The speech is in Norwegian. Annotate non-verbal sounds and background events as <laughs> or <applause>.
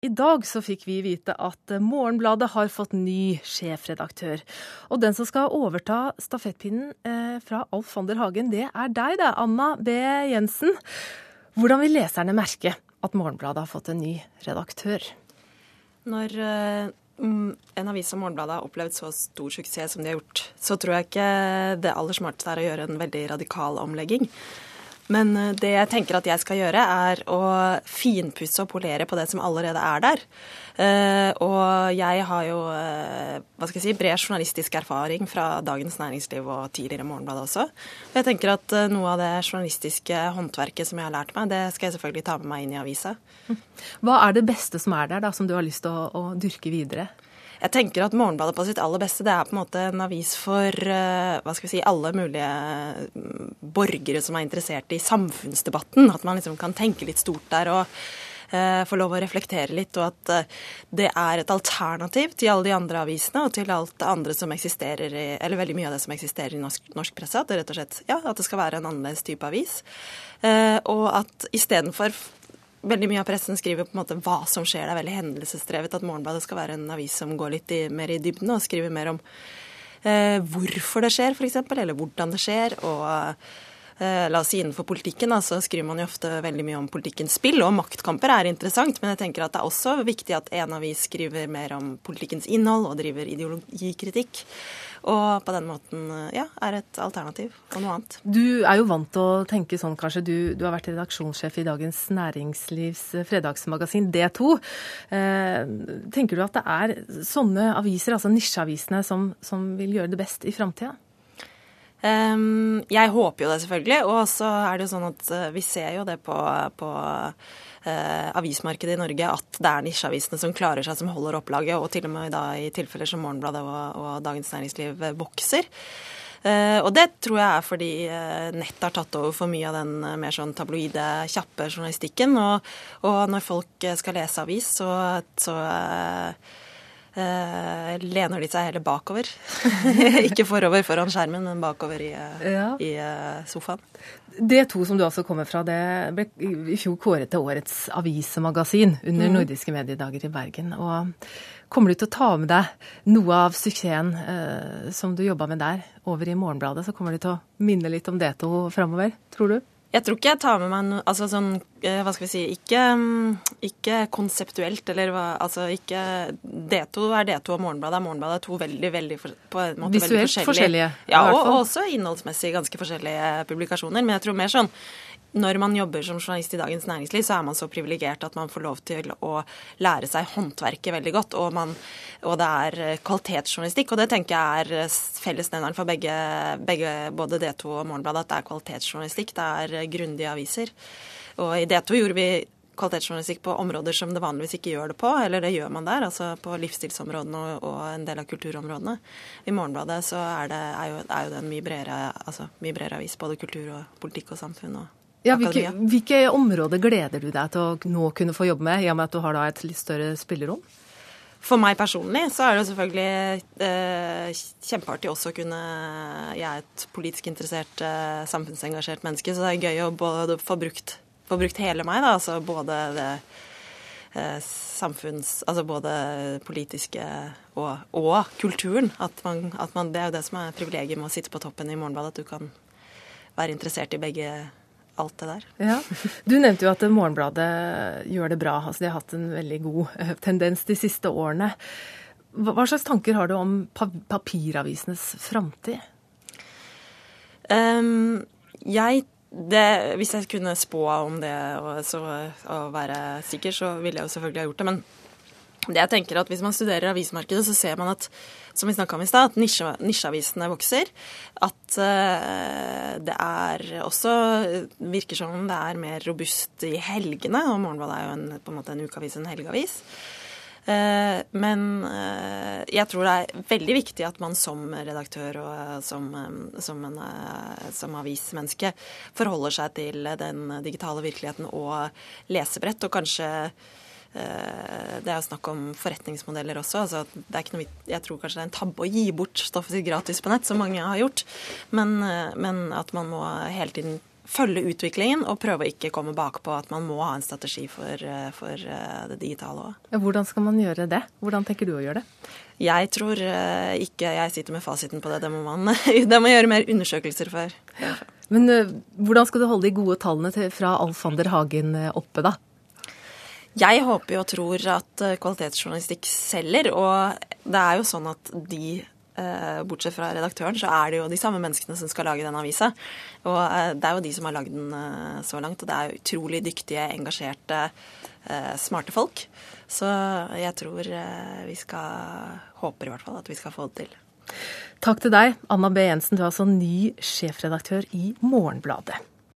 I dag så fikk vi vite at Morgenbladet har fått ny sjefredaktør. Og den som skal overta stafettpinnen eh, fra Alf von der Hagen, det er deg, det, Anna B. Jensen. Hvordan vil leserne merke at Morgenbladet har fått en ny redaktør? Når eh, en avis som Morgenbladet har opplevd så stor suksess som de har gjort, så tror jeg ikke det aller smarteste er å gjøre en veldig radikal omlegging. Men eh, det jeg tenker at jeg skal gjøre, er å finpusse og polere på det som allerede er der. Uh, og jeg har jo uh, hva skal jeg si, bred journalistisk erfaring fra Dagens Næringsliv og tidligere Morgenbladet også. Og jeg tenker at noe av det journalistiske håndverket som jeg har lært meg, det skal jeg selvfølgelig ta med meg inn i avisa. Hva er det beste som er der, da, som du har lyst til å, å dyrke videre? Jeg tenker at Morgenbladet på sitt aller beste det er på en måte en avis for uh, hva skal vi si, alle mulige mm, borgere som er interessert i samfunnsdebatten. At man liksom kan tenke litt stort der og uh, få lov å reflektere litt. Og at uh, det er et alternativ til alle de andre avisene og til alt det andre som eksisterer i, eller veldig mye av det som eksisterer i norsk, norsk presse. At det rett og slett ja, at det skal være en annerledes type avis. og at istedenfor veldig mye av pressen skriver på en måte hva som skjer. Det er veldig hendelsesdrevet at Morgenbladet skal være en avis som går litt i, mer i dybden og skriver mer om eh, hvorfor det skjer, f.eks., eller hvordan det skjer. og La oss si innenfor politikken, så skriver man jo ofte veldig mye om politikkens spill, og maktkamper er interessant, men jeg tenker at det er også viktig at en avis skriver mer om politikkens innhold og driver ideologikritikk. Og på den måten ja, er et alternativ og noe annet. Du er jo vant til å tenke sånn, kanskje. Du, du har vært redaksjonssjef i Dagens Næringslivs fredagsmagasin D2. Eh, tenker du at det er sånne aviser, altså nisjeavisene, som, som vil gjøre det best i framtida? Um, jeg håper jo det, selvfølgelig. Og så er det jo sånn at uh, vi ser jo det på, på uh, avismarkedet i Norge at det er nisjeavisene som klarer seg, som holder opplaget, og til og med da i tilfeller som Morgenbladet og, og Dagens Næringsliv vokser. Uh, og det tror jeg er fordi uh, nett har tatt over for mye av den uh, mer sånn tabloide, kjappe journalistikken. Og, og når folk skal lese avis, så, så Uh, lener de seg heller bakover. <laughs> Ikke forover foran skjermen, men bakover i, uh, ja. i uh, sofaen. D2, som du altså kommer fra, det ble i fjor kåret til årets avismagasin under mm. Nordiske mediedager i Bergen. Og kommer du til å ta med deg noe av suksessen som du jobba med der, over i Morgenbladet? Så kommer du til å minne litt om D2 framover, tror du? Jeg tror ikke jeg tar med meg noe altså sånn, eh, hva skal vi si, ikke, mm, ikke konseptuelt, eller hva, altså ikke D2 er D2 og Morgenbladet er Morgenbladet. er to veldig, veldig på en måte Visuelt veldig forskjellige. forskjellige ja, og, og, også innholdsmessig ganske forskjellige publikasjoner. Men jeg tror mer sånn når man jobber som journalist i Dagens Næringsliv, så er man så privilegert at man får lov til å lære seg håndverket veldig godt. Og, man, og det er eh, kvalitetsjournalistikk. Og det tenker jeg er fellesnevneren for begge, begge, både D2 og Morgenbladet, at det er kvalitetsjournalistikk. Det er grundige aviser. Og i D2 gjorde vi kvalitetsjournalistikk på områder som det vanligvis ikke gjør det på, eller det gjør man der, altså på livsstilsområdene og, en del av kulturområdene. I Morgenbladet så er det, er jo, er jo det en mye bredere, altså, mye bredere avis, både kultur og politikk og samfunn. og ja, hvilke, hvilke, områder gleder du deg til å nå kunne få jobbe med, i og med at du har da et litt større spillerom? For meg personlig så er det selvfølgelig eh, kjempeartig også å kunne Jeg er et politisk interessert, eh, samfunnsengasjert menneske, så det er gøy å både få brukt, få brukt hele meg. Da, altså både det eh, samfunns... Altså både politiske og, og kulturen. At man, at man, det er jo det som er privilegiet med å sitte på toppen i Morgenbladet, at du kan være interessert i begge alt det der. Ja. Du nevnte jo at Morgenbladet gjør det bra. Altså, de har hatt en veldig god eh, tendens de siste årene. Hva slags tanker har du om papiravisenes framtid? Um, jeg det, hvis jeg kunne spå om det og, så, og være sikker, så ville jeg jo selvfølgelig ha gjort det. Men jeg tenker at hvis man studerer avismarkedet, så ser man at som vi om i sted, at nisjeavisene vokser. At uh, det er også virker som det er mer robust i helgene. Og Morgenbladet er jo en, på en måte en ukeavis, en helgeavis. Uh, men uh, jeg tror det er veldig viktig at man som redaktør og som, som, en, som avismenneske forholder seg til den digitale virkeligheten og lesebrett, og kanskje Eh, det er jo snakk om forretningsmodeller også. altså det er ikke noe, Jeg tror kanskje det er en tabbe å gi bort stoffet sitt gratis på nett, som mange har gjort. Men, eh, men at man må hele tiden følge utviklingen og prøve å ikke komme bakpå at man må ha en strategi for, for det digitale òg. Hvordan skal man gjøre det? Hvordan tenker du å gjøre det? Jeg tror ikke jeg sitter med fasiten på det. Det må man <laughs> det må gjøre mer undersøkelser for. Ja. Men hvordan skal du holde de gode tallene til, fra Alfander Hagen oppe, da? Jeg håper og tror at kvalitetsjournalistikk selger, og det er jo sånn at de Eh, bortsett fra redaktøren, så er det jo de samme menneskene som skal lage den avisa. Og eh, det er jo de som har lagd den eh, så langt. Og det er utrolig dyktige, engasjerte, smarte folk. Så jeg tror vi skal Håper i hvert fall at vi skal få det til. Takk til deg, Anna B. Jensen. Du er altså ny sjefredaktør i Morgenbladet.